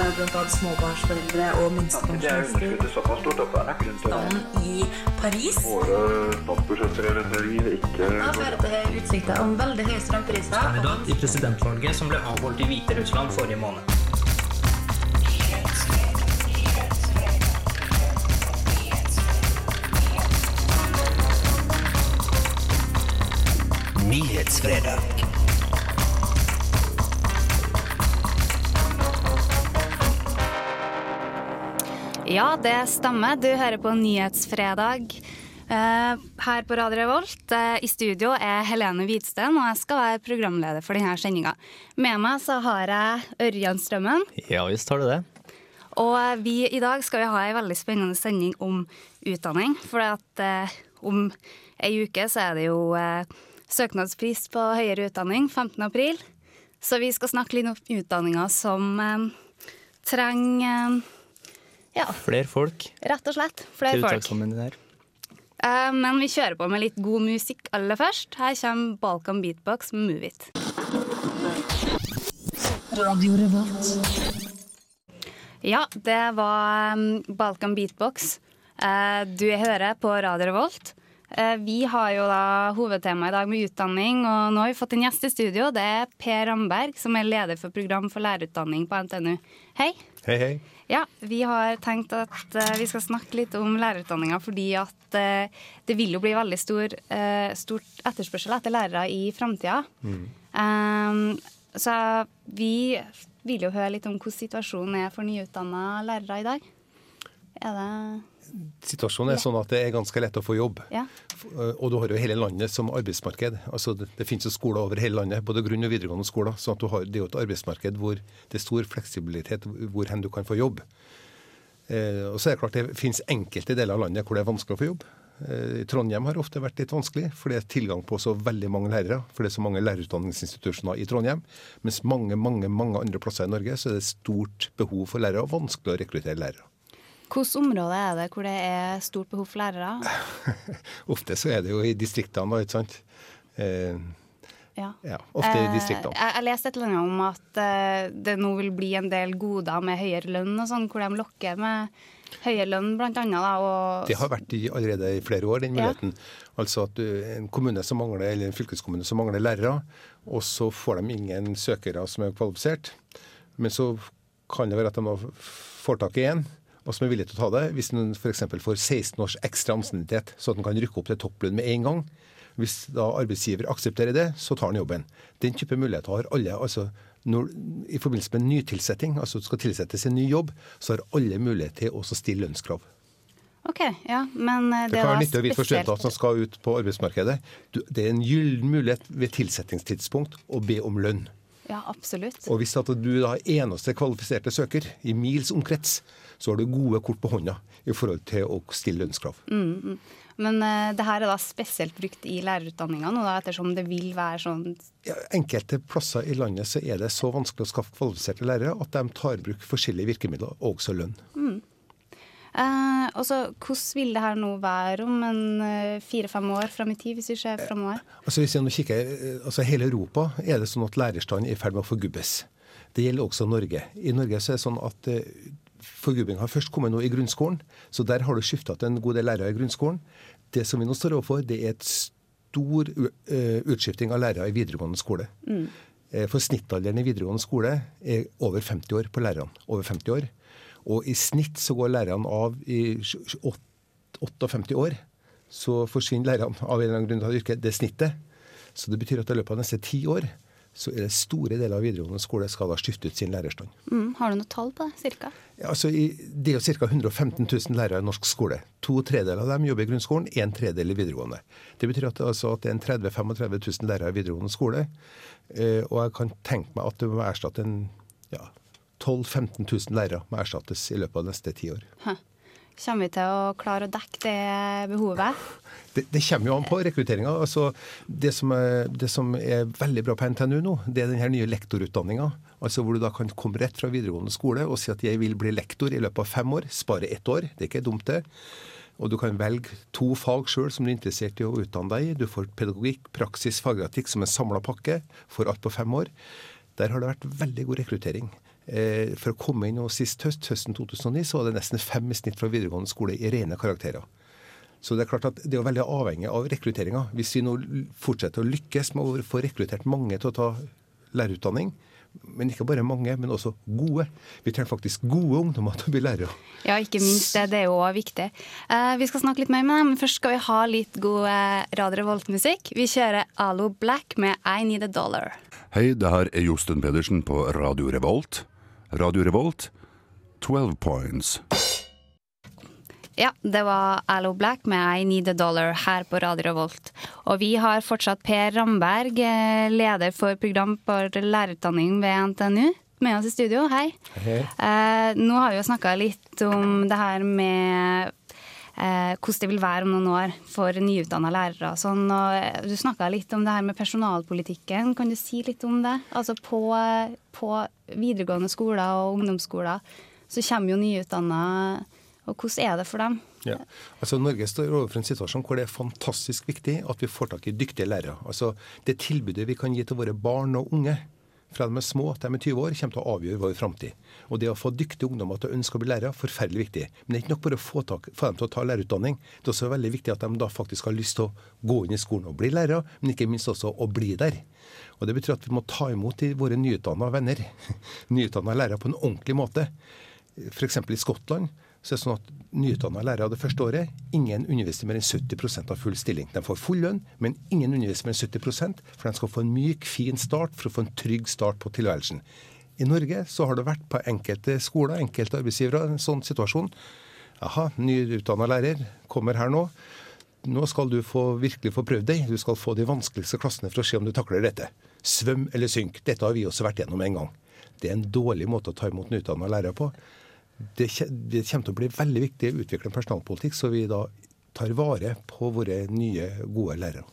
eh, bl.a. småbarnsforeldre og minstepensjonister er i Paris. våre statsbudsjetter eller ikke Da fører til utsikter om veldig høye strømpriser. kandidat i presidentvalget som ble avholdt i Hviterussland forrige måned. Nyhetsfredag. Ja, det stemmer. Du hører på Nyhetsfredag eh, her på Radio Revolt. Eh, I studio er Helene Hvitsten, og jeg skal være programleder for denne sendinga. Med meg så har jeg Ørjan Strømmen. Ja visst har du det. Og eh, vi, i dag skal vi ha ei veldig spennende sending om utdanning. For at eh, om ei uke så er det jo eh, søknadspris på høyere utdanning, 15. april. Så vi skal snakke litt om utdanninga som eh, trenger ja, Flere folk rett og slett. Flere folk. Uh. Eh, men vi kjører på med litt god musikk aller først. Her kommer Balkan Beatbox med Move It. Ja, det var um, Balkan Beatbox. Eh, du hører på Radio Revolt. Eh, vi har jo da hovedtema i dag med utdanning, og nå har vi fått en gjest i studio. Det er Per Ramberg, som er leder for program for lærerutdanning på NTNU. Hei. Hei, hei. Ja, vi har tenkt at eh, vi skal snakke litt om lærerutdanninga, fordi at eh, det vil jo bli veldig stor, eh, stort etterspørsel etter lærere i framtida. så vi vil jo høre litt om hvordan situasjonen er for nyutdanna lærere i dag. Er det Situasjonen er sånn at det er ganske lett å få jobb. Ja. Og du har jo hele landet som arbeidsmarked. Altså det, det finnes jo skoler over hele landet, både grunn- og videregående skoler. Så at du har, Det er jo et arbeidsmarked hvor det er stor fleksibilitet hvor hen du kan få jobb. Eh, og så er det klart det finnes enkelte deler av landet hvor det er vanskelig å få jobb. Eh, Trondheim har ofte vært litt vanskelig, for det er tilgang på så veldig mange lærere. For det er så mange lærerutdanningsinstitusjoner i Trondheim. Mens mange mange, mange andre plasser i Norge så er det stort behov for lærere, og vanskelig å rekruttere lærere. Hvilket område er det hvor det er stort behov for lærere? Ofte så er det jo i distriktene, ikke sant. Eh, Ja. ja, ofte i Eh, distriktene. Jeg, jeg leste et eller annet om at eh, det nå vil bli en del goder med høyere lønn og sånn, hvor de lokker med høyere lønn. Da, og Det har vært i, allerede i flere år, den Ja. muligheten. Altså at du, en kommune som mangler, eller en fylkeskommune som mangler lærere, og så får de ingen søkere som er kvalifisert. Men så kan det være at de får tak i en, og som er villig til å ta det, hvis en f.eks. får 16 års ekstra ansiennitet, så at en kan rykke opp til topplønn med en gang. Hvis da arbeidsgiver aksepterer det, så tar han jobben. Den type muligheter har alle. altså når, I forbindelse med nytilsetting, altså det skal tilsettes en ny jobb, så har alle mulighet til å stille lønnskrav. OK, ja, men eh, Det, det, kan være nyttig å vite for studenter som skal ut på arbeidsmarkedet. Du, det er en gyllen mulighet ved tilsettingstidspunkt å be om lønn. Ja, absolutt. Og hvis at du da er eneste kvalifiserte søker i mils omkrets, så har du gode kort på hånda i forhold til å stille lønnskrav. Men uh, det her er da spesielt brukt i lærerutdanninga nå, da, ettersom det vil være sånn Ja, enkelte plasser i landet så er det så vanskelig å skaffe kvalifiserte lærere at de tar i bruk forskjellige virkemidler, også lønn. eh, Og så hvordan vil det her nå være om en eh, fire-fem år fram i tid, hvis vi ser framover? Altså hvis jeg nå kikker, eh, altså Hele Europa er det sånn at lærerstanden er i ferd med å forgubbes. Det gjelder også Norge. I Norge så er det sånn at eh, forgubbing har først kommet nå i grunnskolen. Så der har du skifta til en god del lærere i grunnskolen. Det som vi nå står overfor, det er et stor eh, utskifting av lærere i videregående skole. Mm. For snittalderen i videregående skole er over 50 år på lærerne. Over 50 år. Og i snitt så går lærerne av i 58 år. Så forsvinner lærerne av en eller annen grunn av yrket. Det er snittet. Så det betyr at i løpet av neste ti år så er det store deler av videregående skole skal ha skiftet ut sin lærerstand. Mm, har du noe tall på det, cirka? Ja, altså det er jo ca. 115 000 lærere i norsk skole. To tredeler av dem jobber i grunnskolen, en tredel i videregående. Det betyr at det, altså, at det er en 30 35 000 lærere i videregående skole. Eh, og jeg kan tenke meg at det må erstatte en ja, 12 000-15 000 lærere må erstattes i løpet av neste ti år. Kommer vi til å klare å dekke det behovet? Det, det kommer jo an på rekrutteringa. Altså, det, det som er veldig bra på NTNU nå, det er den nye lektorutdanninga. Altså hvor du da kan komme rett fra videregående skole og si at jeg vil bli lektor i løpet av fem år. Spare ett år. Det er ikke dumt, det. Og du kan velge to fag sjøl som du er interessert i å utdanne deg i. Du får pedagogikk, praksis, faggratikk som en samla pakke for alt på fem år. Der har det vært veldig god rekruttering. Eh, For å komme inn og sist høst, høsten 2009, så var det nesten fem i snitt fra videregående skole i rene karakterer. Så det er klart at det er veldig avhengig av rekrutteringa. Hvis vi nå fortsetter å lykkes med å få rekruttert mange til å ta lærerutdanning, men ikke bare mange, men også gode. Vi trenger faktisk gode ungdommer til å bli lærere. Ja, ikke minst det. Det er jo også viktig. Uh, vi skal snakke litt mer med dem, men først skal vi ha litt god eh, Radio Revolt-musikk. Vi kjører Alo Black med I Need a Dollar. Hei, det her er Josten Pedersen på Radio Revolt. Radio Revolt, 12 points. Ja, det var Allo Black med I Need a Dollar her på Radio Revolt. Og vi har fortsatt Per Ramberg, eh, leder for program for lærerutdanning ved NTNU, med oss i studio. Hei. Eh, nå har vi jo snakka litt om det her med eh, hvordan det vil være om noen år for nyutdanna lærere og sånn. Og du snakka litt om det her med personalpolitikken. Kan du si litt om det? Altså på, på videregående skoler og ungdomsskoler så kommer jo nyutdanna, og hvordan er det for dem? Ja. Altså Norge står overfor en situasjon hvor det er fantastisk viktig at vi får tak i dyktige lærere. Altså Det tilbudet vi kan gi til våre barn og unge fra de er små til de er 20 år, kommer til å avgjøre vår framtid. Og det å få dyktige ungdommer til å ønske å bli lærere, forferdelig viktig. Men det er ikke nok bare å få, tak, få dem til å ta lærerutdanning. Det er også veldig viktig at de da faktisk har lyst til å gå inn i skolen og bli lærere, men ikke minst også å bli der. Og Det betyr at vi må ta imot de, våre nyutdanna venner, nyutdanna lærere, på en ordentlig måte. F.eks. i Skottland så er det sånn at nyutdanna lærere det første året, ingen underviser mer enn 70 av full stilling. De får full lønn, men ingen underviser mer enn 70% for de skal få en myk, fin start for å få en trygg start på tilværelsen. I Norge så har det vært på enkelte skoler, enkelte arbeidsgivere, en sånn situasjon. Jaha, nyutdanna lærer kommer her nå. Nå skal du få, virkelig få prøvd deg. Du skal få de vanskeligste klassene for å se om du takler dette. Svøm eller synk. Dette har vi også vært gjennom en gang. Det er en dårlig måte å ta imot nyutdanna lærere på. Det, det kommer til å bli veldig viktig å utvikle en personalpolitikk, så vi da tar vare på våre nye, gode lærere.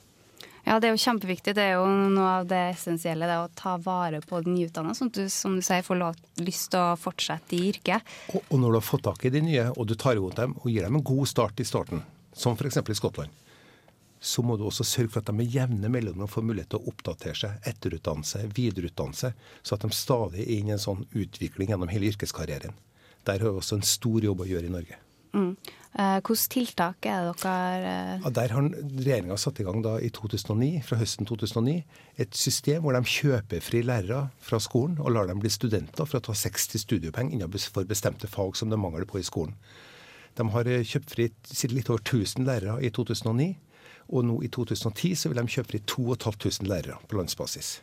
Ja, det er jo kjempeviktig. Det er jo noe av det essensielle, det å ta vare på de nyutdanna, sånn at du som du sier, får lov, lyst til å fortsette i yrket. Og, og når du har fått tak i de nye, og du tar imot dem og gir dem en god start i starten, som f.eks. i Skottland, så må du også sørge for at de med jevne mellomrom får mulighet til å oppdatere seg, etterutdanne seg, videreutdanne seg, så at de stadig er inne i en sånn utvikling gjennom hele yrkeskarrieren. Der har vi også en stor jobb å gjøre i Norge. Mm. Eh, Hvilke tiltak er det dere eh, Ja, der har regjeringa satt i gang da i 2009, fra høsten 2009 et system hvor de kjøper fri lærere fra skolen og lar dem bli studenter for å ta 60 studiepoeng innenfor bestemte fag som det mangler på i skolen. De har eh, kjøpt fri litt over 1000 lærere i 2009, og nå i 2010 så vil de kjøpe fri 2500 lærere på landsbasis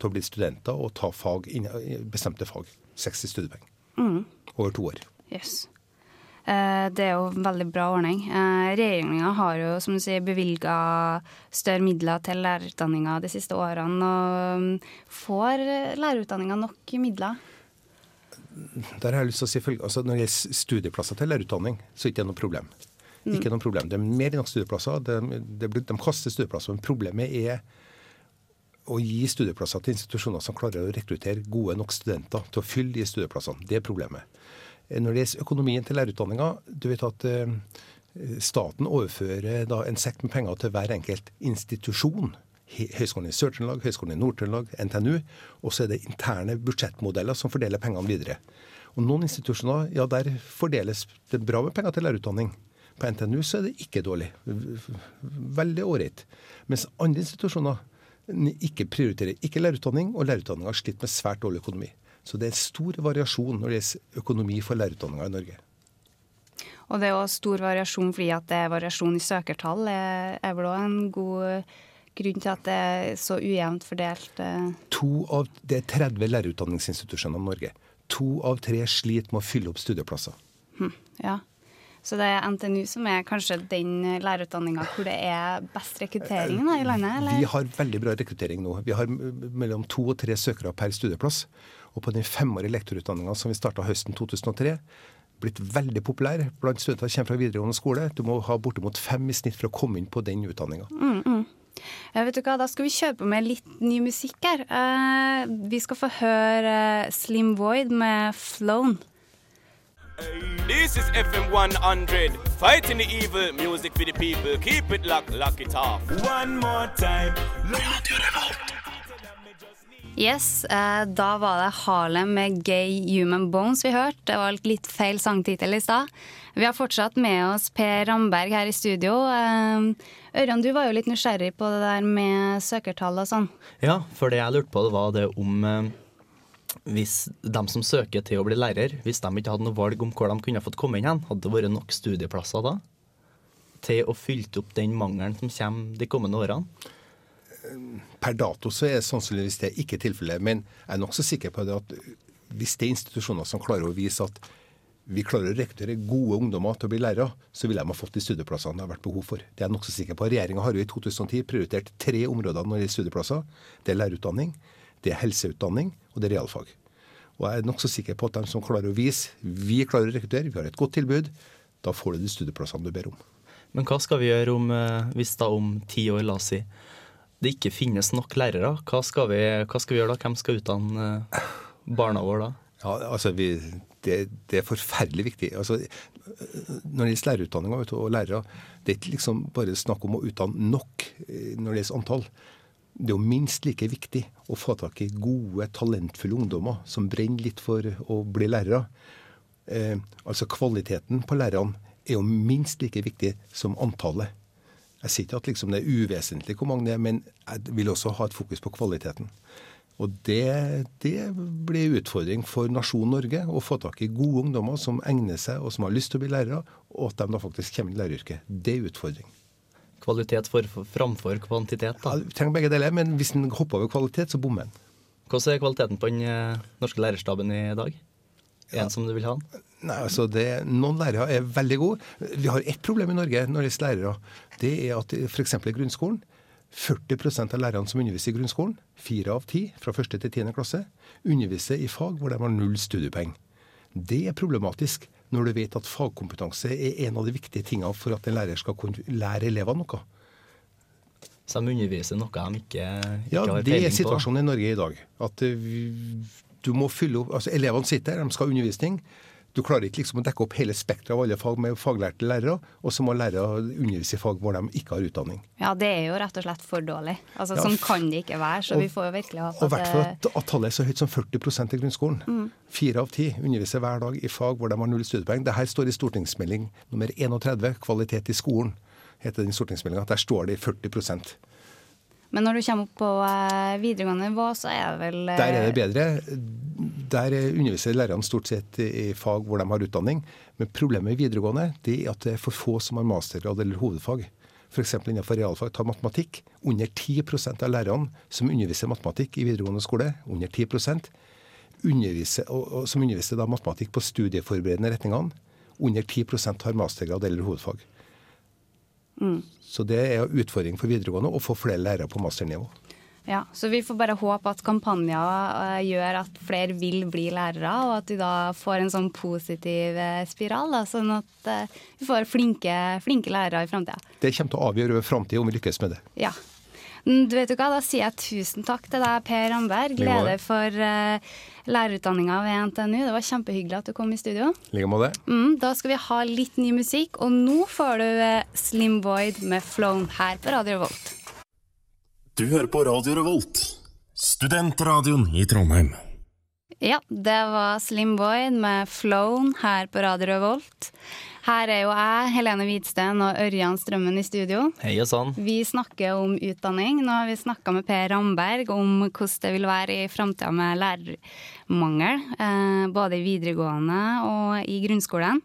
til å bli studenter og ta fag, bestemte fag. 60 studiepoeng. Over to år. Yes. Eh, Det er jo en veldig bra ordning. Regjeringa har jo som du sier, bevilga større midler til lærerutdanninga de siste årene. og mm, Får lærerutdanninga nok midler? Der har jeg lyst til å si. Altså, når det gjelder studieplasser til lærerutdanning, så er det ikke noe problem. Ikke noe problem. Det er mer enn nok studieplasser. De, de, de kaster studieplasser. Men problemet er å gi studieplasser til institusjoner som klarer å rekruttere gode nok studenter til å fylle de studieplassene. Det er problemet. Eh, Når det gjelder økonomien til lærerutdanninga, du vet at eh, staten overfører da en sekk med penger til hver enkelt institusjon. Høgskolen i Sør-Trøndelag, Høgskolen i Nord-Trøndelag, NTNU. Og så er det interne budsjettmodeller som fordeler pengene videre. Og noen institusjoner, ja der fordeles det bra med penger til lærerutdanning. På NTNU så er det ikke dårlig. Veldig ålreit. Mens andre institusjoner ikke prioriterer ikke lærerutdanning, og lærerutdanninga har slitt med svært dårlig økonomi. Så det er stor variasjon når det gjelder økonomi for lærerutdanninga i Norge. Og det er òg stor variasjon fordi at det er variasjon i søkertall. er er vel òg en god grunn til at det er så ujevnt fordelt. eh. To av, det er 30 lærerutdanningsinstitusjoner i Norge. To av tre sliter med å fylle opp studieplasser. Ja. Så det er NTNU som er kanskje den lærerutdanninga hvor det er best rekruttering i landet? eller? Vi har veldig bra rekruttering nå. Vi har mellom to og tre søkere per studieplass. Og på den femårige lektorutdanninga som vi starta høsten 2003, blitt veldig populær blant studenter som kommer fra videregående skole. Du må ha bortimot fem i snitt for å komme inn på den utdanninga. Ja, vet du hva, Da skal vi kjøre på med litt ny musikk her. Uh, vi skal få høre eh, Slim Void med 'Flown'. This is FM 100, fighting the evil, music for the people. Keep it locked, lock it off. One more time. Yes, eh, da var det Harlem med Gay Human Bones vi hørte. Det var litt feil sangtittel i stad. Vi har fortsatt med oss Per Ramberg her i studio. Eh, Ørjan, du var jo litt nysgjerrig på det der med søkertall og sånn. Ja, for det jeg lurte på, det var det om eh, hvis de som søker til å bli lærer, hvis de ikke hadde noe valg om hvor de kunne fått komme inn hen, hadde det vært nok studieplasser da til å fylle opp den mangelen som kommer de kommende årene? Per dato så er sannsynligvis det ikke tilfellet, men jeg er nokså sikker på det at hvis det er institusjoner som klarer å vise at vi klarer å rekruttere gode ungdommer til å bli lærere, så ville de ha fått de studieplassene det har vært behov for. Det er jeg nokså sikker på. Regjeringa har jo i 2010 prioritert tre områder når det gjelder studieplasser. Det er lærerutdanning, det er helseutdanning, og det er realfag. Og jeg er nokså sikker på at de som klarer å vise vi klarer å rekruttere, vi har et godt tilbud, da får du de studieplassene du ber om. Men hva skal vi gjøre om, eh, hvis da om ti år, la oss si, det ikke finnes nok lærere? Hva skal vi, hva skal vi gjøre da? Hvem skal utdanne eh, barna våre da? Ja, altså vi, det, det, er forferdelig viktig. Altså, når det gjelder lærerutdanninga og lærere, det er ikke liksom bare snakk om å utdanne nok eh, når det gjelder antall. Det er jo minst like viktig å få tak i gode, talentfulle ungdommer som brenner litt for å bli lærere. Eh, altså Kvaliteten på lærerne er jo minst like viktig som antallet. Jeg sier ikke at liksom det er uvesentlig hvor mange det er, men jeg vil også ha et fokus på kvaliteten. Og det, det blir en utfordring for nasjonen Norge å få tak i gode ungdommer som egner seg og som har lyst til å bli lærere, og at de da faktisk kommer i læreryrket. Det er en utfordring. Kvalitet for, for, framfor kvantitet, da? Ja, du trenger begge deler, men hvis en hopper over kvalitet, så bommer en. Hvordan er kvaliteten på den eh, norske lærerstaben i dag? En ja. som du vil ha den? Nei, altså det, Noen lærere er veldig gode. Vi har ett problem i Norge når det gjelder lærere. Det er at f.eks. i grunnskolen 40% av lærerne som underviser i grunnskolen, fire av ti fra første til tiende klasse, underviser i fag hvor de har null studiepoeng. Det er problematisk når du vet at fagkompetanse er en av de viktige tingene for at en lærer skal kunne lære elevene noe. Så de underviser noe de ikke, ikke ja, har peiling på? Ja, det er situasjonen i Norge i dag. At du må fylle opp, altså Elevene sitter der, de skal ha undervisning. Du klarer ikke liksom å dekke opp hele spekteret av alle fag med faglærte lærere, og så må lærere undervise i fag hvor de ikke har utdanning. Ja, det er jo rett og slett for dårlig. Altså, ja, Sånn kan det ikke være. så og, vi får jo virkelig håpe at Og i hvert fall at, at, tallet er så høyt som 40% i grunnskolen. Mm. Fire av ti underviser hver dag i fag hvor de har null studiepoeng. Dette står i stortingsmelding nummer 31, Kvalitet i skolen, heter den stortingsmeldinga. Der står det i 40 men når du kommer opp på eh, videregående nivå, så er det vel Der er det bedre. Der underviser lærerne stort sett i fag hvor de har utdanning. Men problemet i videregående det er at det er for få som har mastergrad eller hovedfag. F.eks. innenfor realfag tar matematikk. Under 10% av lærerne som underviser matematikk i videregående skole, under 10 underviser, og, og, som underviser da matematikk på studieforberedende retningene, under 10% har mastergrad eller hovedfag. Mm. Så det er en utfordring for videregående å få flere lærere på masternivå. Ja, Så vi får bare håpe at kampanjer uh, gjør at flere vil bli lærere, og at vi da får en sånn positiv uh, spiral, da, sånn at uh, vi får flinke, flinke lærere i framtida. Det kommer til å avgjøre framtida om vi lykkes med det. Ja. Du vet jo hva, Da sier jeg tusen takk til deg, Per Ramberg, leder for uh, lærerutdanninga ved NTNU. Det var kjempehyggelig at du kom i studio. Like måte. Mm, da skal vi ha litt ny musikk, og nå får du uh, Slim Void med 'Flown' her på Radio Revolt. Du hører på Radio Revolt, studentradioen i Trondheim. Ja, det var Slim Boyd med 'Flown' her på Radio Revolt. Her er jo jeg, Helene Hvitsten og Ørjan Strømmen i studio. Hei og sånn. Vi snakker om utdanning. Nå har vi snakka med Per Ramberg om hvordan det vil være i framtida med lærermangel. Eh, både i videregående og i grunnskolen.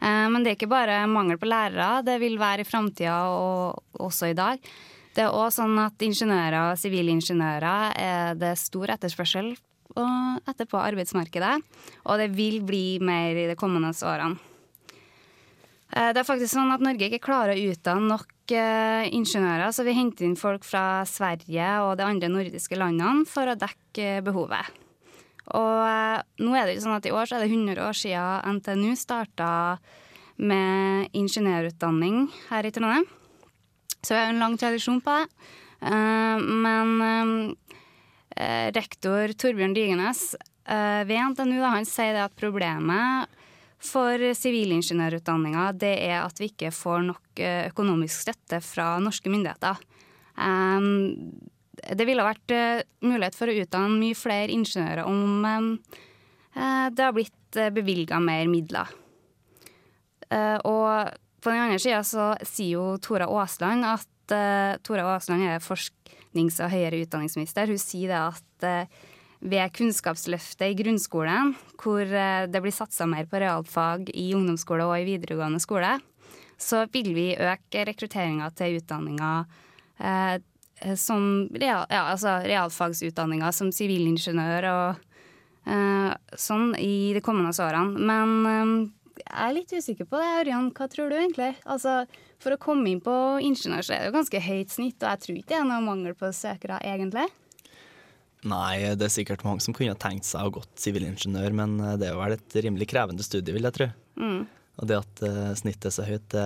Eh, men det er ikke bare mangel på lærere, det vil være i framtida og også i dag. Det er òg sånn at ingeniører og sivilingeniører er det stor etterspørsel etter på arbeidsmarkedet. Og det vil bli mer i de kommende årene. Eh, det er faktisk sånn at Norge ikke klarer å utdanne nok eh, ingeniører, så vi henter inn folk fra Sverige og de andre nordiske landene for å dekke behovet. Og eh, nå er det jo sånn at i år er det 100 år siden NTNU starta med ingeniørutdanning her i Trondheim. Så vi har en lang tradisjon på det. Men rektor Torbjørn Digenes uh, ved NTNU han sier at problemet for sivilingeniørutdanninga det er at vi ikke får nok økonomisk støtte fra norske myndigheter. Det ville vært eh, mulighet for å utdanne mye flere ingeniører om eh, det har blitt bevilga mer midler. Eh, og på den andre sida så sier jo Tora Aasland at Tora Aasland er forsknings- og høyere utdanningsminister. Hun sier at uh, ved Kunnskapsløftet i grunnskolen, hvor uh, det blir satsa mer på realfag i ungdomsskole og i videregående skole, så vil vi øke rekrutteringa til utdanninga som real, ja, altså realfagsutdanninga som sivilingeniør og sånn i de kommende årene. Men jeg er litt usikker på det. Ørjan, hva tror du egentlig? Altså, For å komme inn på ingeniør så er det jo ganske høyt snitt, og jeg tror ikke det er noe mangel på søkere, egentlig. Nei, det er sikkert mange som kunne tenkt seg å gått sivilingeniør, men eh, det er vel et rimelig krevende studie, vil jeg tro. Mm. Og det at uh, snittet er så høyt, det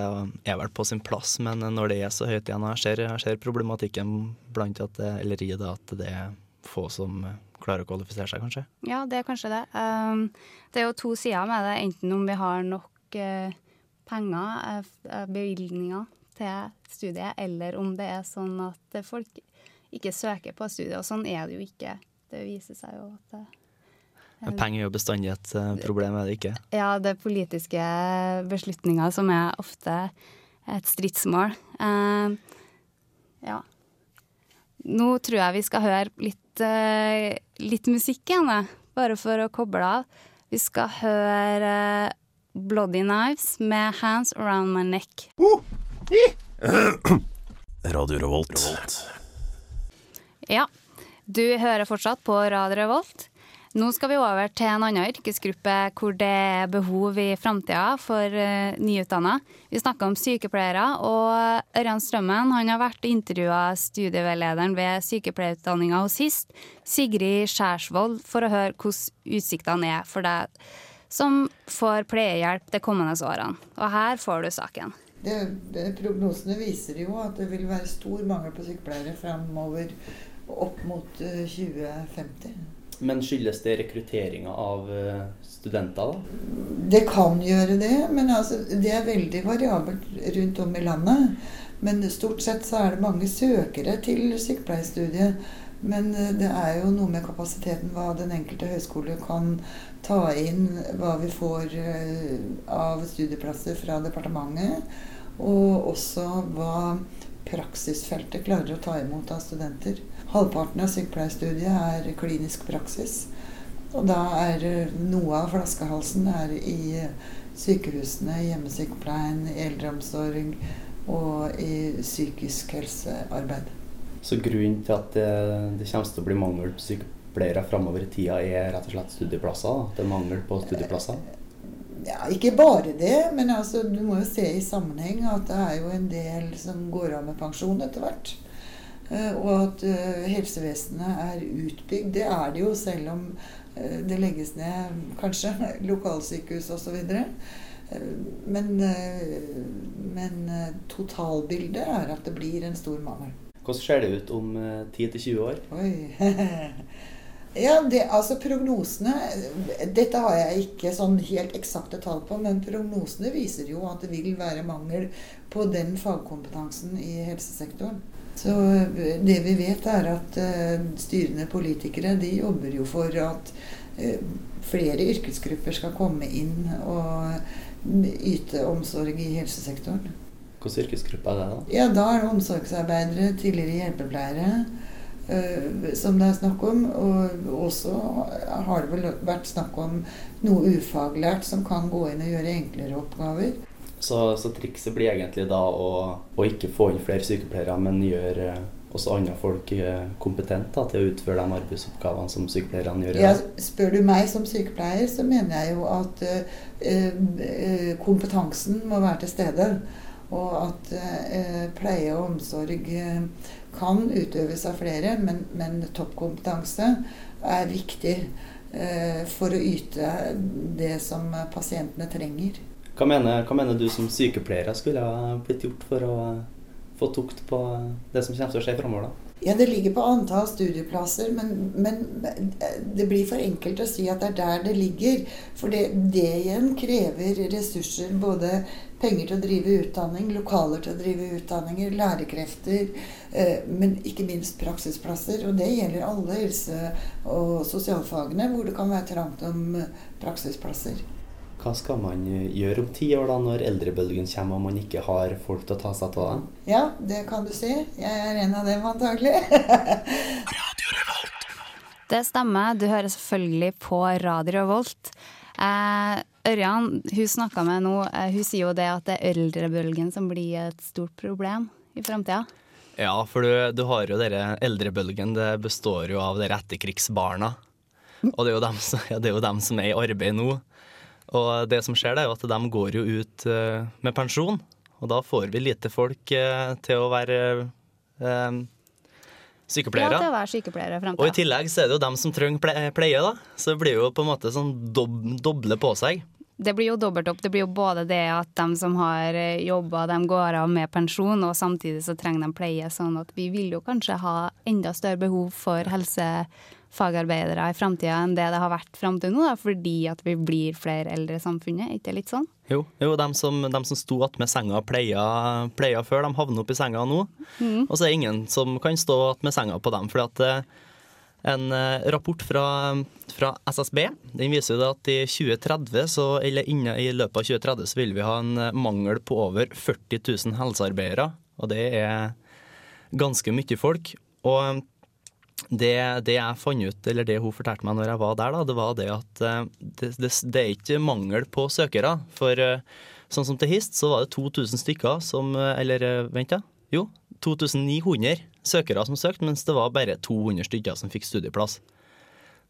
er vel på sin plass, men når det er så høyt igjen, og jeg ser, jeg ser problematikken blant at eller i det at det er få som klarer å kvalifisere seg, kanskje. Ja, det er kanskje det. Um, det er jo to sider med det. Enten om vi har nok penger, uh, bevilgninger, til studiet, eller om det er sånn at folk ikke søker på studiet. Og sånn er det jo ikke. Det viser seg jo at det, men penger er jo bestandig et problem, er det ikke? Ja, det er politiske beslutninger som er ofte et stridsmål. Uh, ja. Nå tror jeg vi skal høre litt, uh, litt musikk igjen, bare for å koble av. Vi skal høre uh, Bloody Knives med 'Hands Around My Neck'. Radio Revolt. Ja, du hører fortsatt på Radio Revolt. Nå skal vi over til en annen yrkesgruppe hvor det er behov i framtida for uh, nyutdanna. Vi snakker om sykepleiere, og Ørjan Strømmen han har vært intervjua studieveilederen ved sykepleierutdanninga hos SIST, Sigrid Skjærsvold, for å høre hvordan utsiktene er for deg som får pleiehjelp de kommende årene. Og her får du saken. Det, det, prognosene viser jo at det vil være stor mangel på sykepleiere framover opp mot uh, 2050. Men skyldes det rekrutteringa av studenter, da? Det kan gjøre det, men altså, det er veldig variabelt rundt om i landet. Men stort sett så er det mange søkere til sykepleierstudiet. Men det er jo noe med kapasiteten, hva den enkelte høyskole kan ta inn. Hva vi får av studieplasser fra departementet. Og også hva praksisfeltet klarer å ta imot av studenter. Halvparten av sykepleierstudiet er klinisk praksis. Og da er noe av flaskehalsen er i sykehusene, hjemmesykepleien, eldreomsorg og i psykisk helsearbeid. Så grunnen til at det, det kommer til å bli mangel på sykepleiere framover i tida, er rett og slett studieplasser? Da? Det er mangel på studieplasser? Ja, ikke bare det, men altså, du må jo se i sammenheng at det er jo en del som går av med pensjon etter hvert. Og at uh, helsevesenet er utbygd. Det er det jo, selv om uh, det legges ned kanskje lokalsykehus osv. Men, men totalbildet er at det blir en stor mangel. Hvordan ser det ut om 10-20 år? Oi. ja, det, altså prognosene Dette har jeg ikke sånn helt eksakte tall på, men prognosene viser jo at det vil være mangel på den fagkompetansen i helsesektoren. Så det vi vet, er at uh, styrende politikere de jobber jo for at flere yrkesgrupper skal komme inn og yte omsorg i helsesektoren. Hvilken yrkesgruppe er det, da? Ja, Da er det omsorgsarbeidere, tidligere hjelpepleiere, uh, som det er snakk om. Og også har det vel vært snakk om noe ufaglært som kan gå inn og gjøre enklere oppgaver. Så, så, trikset blir egentlig da å, å, ikke få inn flere sykepleiere, men gjøre også andre folk kompetente til å utføre de arbeidsoppgavene som sykepleierne gjør. Ja, spør du meg som sykepleier, så mener jeg jo at uh, kompetansen må være til stede. Og at eh, pleie og omsorg kan utøves av flere, men, men toppkompetanse er viktig eh, for å yte det som pasientene trenger. Hva mener, hva mener, du som sykepleiere skulle ha blitt gjort for å få tukt på det som kommer til å skje framover? Ja, det ligger på antall studieplasser, men, men det blir for enkelt å si at det er der det ligger. For det, det igjen krever ressurser. Både penger til å drive utdanning, lokaler til å drive utdanninger, lærekrefter, eh, men ikke minst praksisplasser. Og det gjelder alle helse- og sosialfagene hvor det kan være trangt om eh, praksisplasser. Hva skal man gjøre om ti år, da, når eldrebølgen kommer og man ikke har folk til å ta seg av dem? Ja, det kan du si. Jeg er en av dem, antagelig. Det stemmer. Du hører selvfølgelig på Radio Revolt. Eh, Ørjan, hun snakka med nå, eh, hun sier jo det at det er eldrebølgen som blir et stort problem i framtida. Ja, for du, du har jo denne eldrebølgen. Det består jo av dere etterkrigsbarna. Og det er, jo dem, som- ja, det er jo dem som er i arbeid nå. Og det som skjer, det er jo at de går jo ut eh, med pensjon. Og da får vi lite folk eh, til å være eh, sykepleiere. Ja, til å være sykepleiere fremtiden. Og i tillegg så er det jo dem som trenger pleie, da. Så det blir jo på en måte sånn dob doble på seg. Det blir jo dobbelt opp. Det blir jo både det at de som har jobba, de går av med pensjon, og samtidig så trenger de pleie. Sånn at vi vil jo kanskje ha enda større behov for helsefagarbeidere i framtida enn det det har vært fram til nå, da, fordi at vi blir flere eldre i samfunnet. Er ikke det litt sånn? Jo, jo de som, de som sto attmed senga og pleia, pleia før, de havner opp i senga nå. Mm. Og så er det ingen som kan stå attmed senga på dem. fordi at eh, en eh, rapport fra, fra SSB den viser at i 2030, så, eller inne i løpet av 2030 så vil vi ha en eh, mangel på over 40 000 helsearbeidere. Og det er ganske mye folk. Og det, det jeg fant ut, eller det hun fortalte meg når jeg var der, da, det var det at eh, det, det, det er ikke mangel på søkere. For eh, sånn som til HIST, så var det 2000 stykker som eh, Eller vent, da. Jo, 2900 søkere som søkte, mens det var bare 200 stykker som fikk studieplass.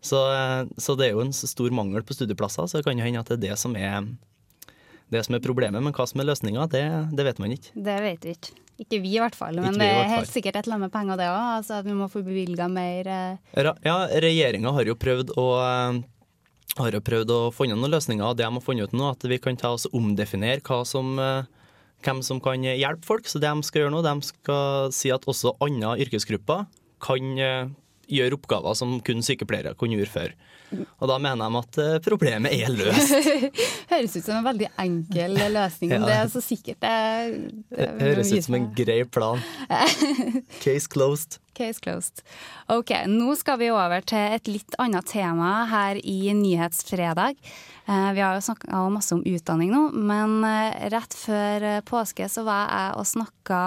Så, så det er jo en stor mangel på studieplasser, så det kan jo hende at det er det som er det som er problemet, men hva som er løsninga, det, det vet man ikke. Det vet vi ikke. Ikke vi i hvert fall, men det er helt sikkert et eller annet med penger det òg. Altså at vi må få bevilga mer. eh, Ja, regjeringa har jo prøvd å eh, har jo prøvd å finne noen løsninger, og det de har funnet ut nå, at vi kan ta oss omdefinere som, eh, hvem som kan hjelpe folk. Så det de skal gjøre nå, de skal si at også andre yrkesgrupper kan gjøre oppgaver som kun sykepleiere kunne gjøre før. Og da mener de at eh, problemet er løst. Høres ut som en veldig enkel løsning, Ja. det er så sikkert det, Det høres ut som en grei plan. Case closed. Case closed. Ok, nå skal vi over til et litt annet tema her i Nyhetsfredag. Eh, Vi har jo snakka masse om utdanning nå, men eh, rett før eh, påske så var jeg og snakka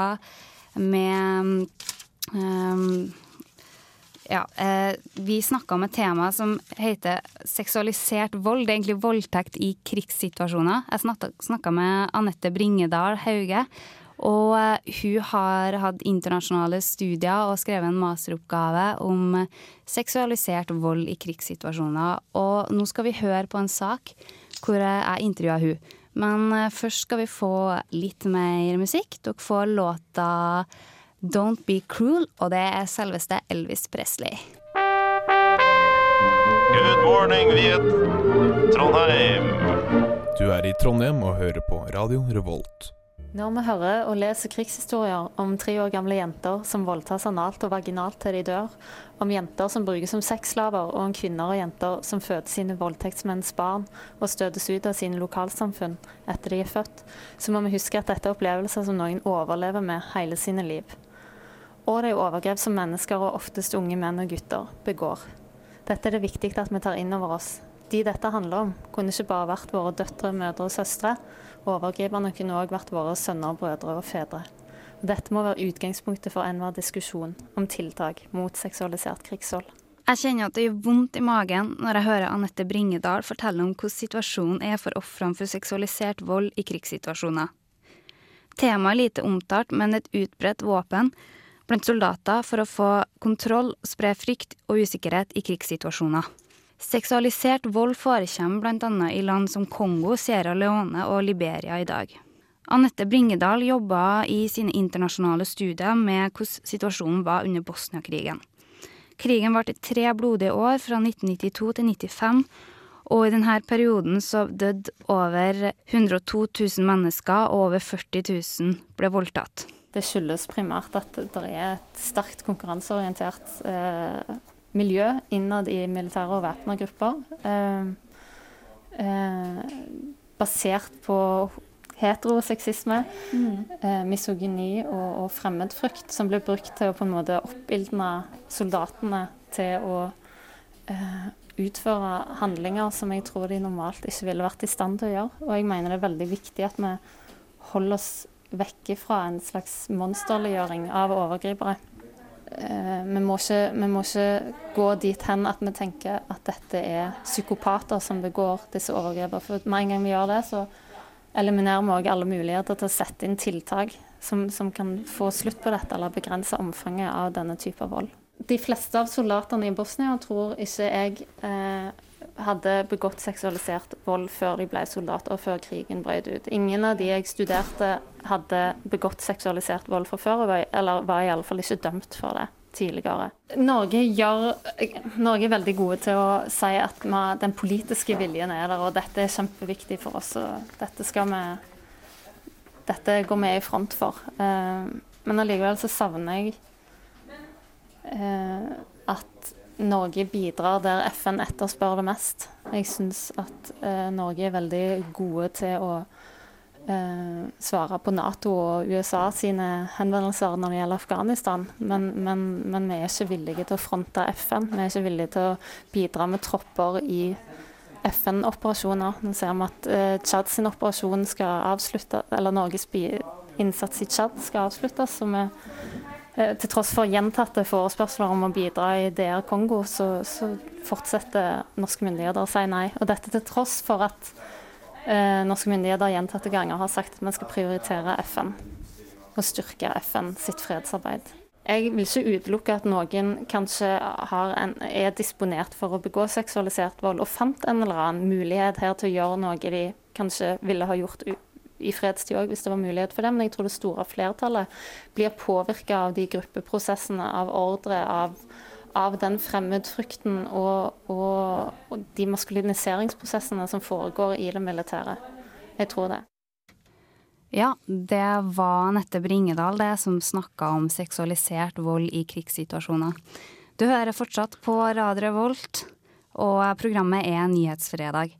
med um, ja, eh, vi snakka om et tema som heter seksualisert vold. Det er egentlig voldtekt i krigssituasjoner. Jeg snakka med Anette Bringedal Hauge. Og eh, hun har hatt internasjonale studier og skrevet en masteroppgave om seksualisert vold i krigssituasjoner. Og nå skal vi høre på en sak hvor jeg intervjua hun. Men eh, først skal vi få litt mer musikk. Dere får låta Don't Be Cruel, og det er selveste Elvis Presley. Good morning, Viet. Trondheim. Du er i Trondheim og hører på Radio Revolt. Når vi hører og leser krigshistorier om tre år gamle jenter som voldtas analt og vaginalt til de dør, om jenter som brukes som sexslaver, og om kvinner og jenter som føder sine voldtektsmenns barn og støtes ut av sine lokalsamfunn etter de er født, så må vi huske at dette er opplevelser som noen overlever med hele sine liv. Og det er overgrep som mennesker, og oftest unge menn og gutter, begår. Dette er det viktig at vi tar inn over oss. De dette handler om, kunne ikke bare vært våre døtre, mødre og søstre. Overgriperne kunne òg vært våre sønner, brødre og fedre. Dette må være utgangspunktet for enhver diskusjon om tiltak mot seksualisert krigsvold. Jeg kjenner at det gjør vondt i magen når jeg hører Anette Bringedal fortelle om hvordan situasjonen er for ofrene for seksualisert vold i krigssituasjoner. Temaet er lite omtalt, men et utbredt våpen blant soldater for å få kontroll, spre frykt og usikkerhet i krigssituasjoner. Seksualisert vold forekommer bl.a. i land som Kongo, Sierra Leone og Liberia i dag. Anette Bringedal jobba i sine internasjonale studier med hvordan situasjonen var under Bosnia-krigen. Krigen varte tre blodige år, fra 1992 til 1995, og i denne perioden så døde over 102 000 mennesker, og over 40 000 ble voldtatt. Det skyldes primært at det er et sterkt konkurranseorientert eh, miljø innad i militære og væpna grupper. Eh, eh, basert på heteroseksisme, Mm. eh, misogyni og, og fremmedfrykt, som blir brukt til å på en måte oppildne soldatene til å eh, utføre handlinger som jeg tror de normalt ikke ville vært i stand til å gjøre. Og jeg mener det er veldig viktig at vi holder oss vekke fra en slags monsterliggjøring av overgripere. Eh, vi, må ikke, vi må ikke gå dit hen at vi tenker at dette er psykopater som begår disse overgrepene. For med en gang vi gjør det, så eliminerer vi òg alle muligheter til å sette inn tiltak som, som kan få slutt på dette, eller begrense omfanget av denne type vold. De fleste av soldatene i Bosnia tror ikke jeg eh, hadde begått seksualisert vold før de ble soldater og før krigen brøt ut. Ingen av de jeg studerte hadde begått seksualisert vold fra før, eller var iallfall ikke dømt for det tidligere. Norge, gjør, Norge er veldig gode til å si at man, den politiske viljen er der, og dette er kjempeviktig for oss. og dette skal vi dette går vi i front for. Eh, men allikevel så savner jeg eh, at Norge bidrar der FN etterspør det mest. Jeg syns at eh, Norge er veldig gode til å eh, svare på Nato og USA sine henvendelser når det gjelder Afghanistan, men, men, men vi er ikke villige til å fronte FN. Vi er ikke villige til å bidra med tropper i FN-operasjoner. Nå ser vi at eh, Tsjad sin operasjon skal avslutte, eller Norges innsats i Tsjad skal avsluttes. Så vi, til tross for gjentatte forespørsler om å bidra i DR Kongo, så, så fortsetter norske myndigheter å si nei. Og dette til tross for at eh, norske myndigheter gjentatte ganger har sagt at vi skal prioritere FN og styrke FN sitt fredsarbeid. Jeg vil ikke utelukke at noen kanskje en, er disponert for å begå seksualisert vold, og fant en eller annen mulighet her til å gjøre noe de kanskje ville ha gjort u i fredstid òg, hvis det var mulighet for det. Men jeg tror det store flertallet blir påvirka av de gruppeprosessene, av ordre, av, av den fremmedfrykten og, og, og de maskuliniseringsprosessene som foregår i det militære. Jeg tror det. Ja, det var Nette Bringedal det som snakka om seksualisert vold i krigssituasjoner. Du hører fortsatt på Radio Revolt, og programmet er Nyhetsfredag.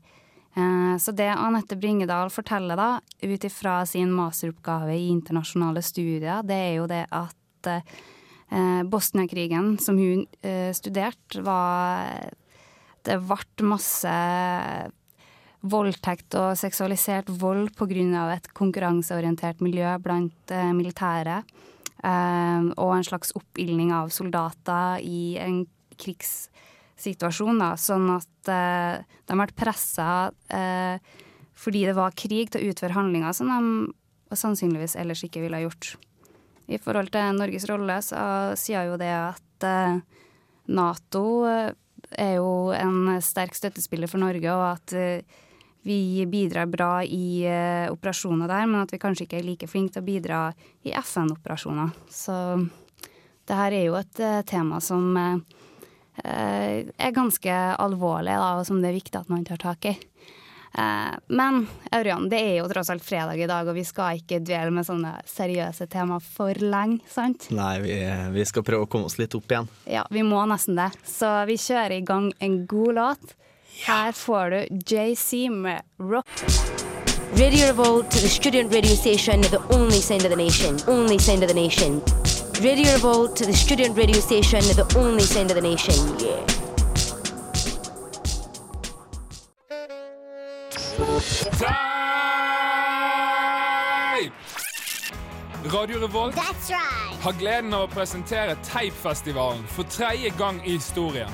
Eh, Så det Anette Bringedal forteller da, ut ifra sin masteroppgave i internasjonale studier, det er jo det at eh, Bosnia-krigen, som hun eh, studerte, var Det ble masse voldtekt og seksualisert vold pga. et konkurranseorientert miljø blant militære. Og en slags oppildning av soldater i en krigssituasjon. Da, sånn at eh, de ble pressa eh, fordi det var krig til å utføre handlinger som de sannsynligvis ellers ikke ville ha gjort. I forhold til Norges rolle så sier jo det at eh, Nato eh, er jo en sterk støttespiller for Norge, og at eh, vi bidrar bra i eh, operasjoner der, men at vi kanskje ikke er like flinke til å bidra i FN-operasjoner. Så det her er jo et tema som er ganske alvorlig, da, og som det er viktig at man tar tak i. Eh, men Aurian, det er jo tross alt fredag i dag, og vi skal ikke dvele med sånne seriøse tema for lenge, sant? Nei, vi, vi skal prøve å komme oss litt opp igjen. Ja, vi må nesten det. Så vi kjører i gang en god låt. Her får du JC med Rock. Radio Revolt to the student radio station, the only sound of the nation. Only sound of the nation. Radio Revolt to the student radio station, the only sound of the nation. Yeah. Teip! Radio Revolt har gleden av å presentere Teipfestivalen for tredje gang i historien.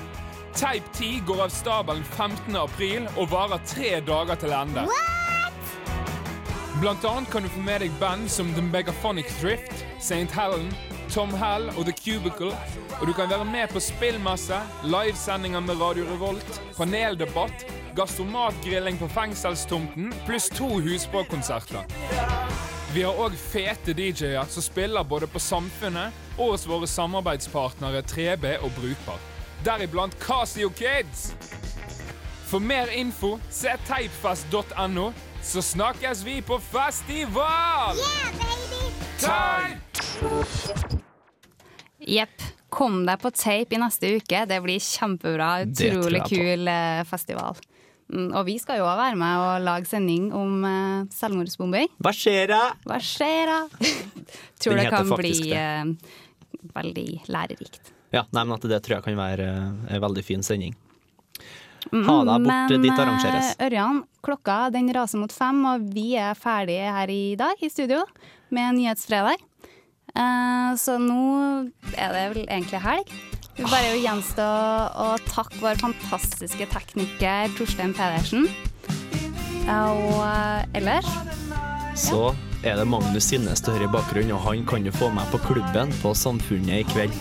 Teip 10 går av stabelen 15. april og varer tre dager til ende. Blant annet kan du få med deg band som The Megaphonic Thrift, St. Helen, Tom Hell og The Cubicle. Og du kan være med på spillmesse, livesendinger med Radio Revolt, paneldebatt, gastromatgrilling på fengselstomten, pluss to Husbåkonserter. Vi har òg fete DJ-er som spiller både på Samfunnet og hos våre samarbeidspartnere 3B og Brukbar. Deriblant Casio Kids. For mer info, se teipfest.no, så snakkes vi på festival! Yeah, baby! Teip! Jepp. Kom deg på tape i neste uke. Det blir kjempebra. Utrolig kul eh, festival. Mm, Og vi skal jo også være med og lage sending om eh, selvmordsbombing. Hva skjer da? Hva skjer da? Tror det kan bli det. eh, veldig lærerikt. Ja, nei, men at det tror jeg kan være en veldig fin sending. Mhm, Ha deg bort dit arrangeres. Men Ørjan, klokka den raser mot fem, og vi er ferdige her i dag i studio med Nyhetsfredag. Eh, så nå er det vel egentlig helg. Det bare å gjenstå å takke vår fantastiske tekniker Torstein Pedersen. Og eh, ellers Så er det Magnus Sinnes til høyre i bakgrunnen, og han kan jo få meg på klubben på Samfunnet i kveld.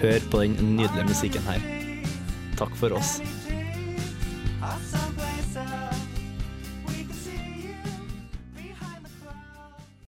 Hør på den nydelige musikken her. Takk for oss.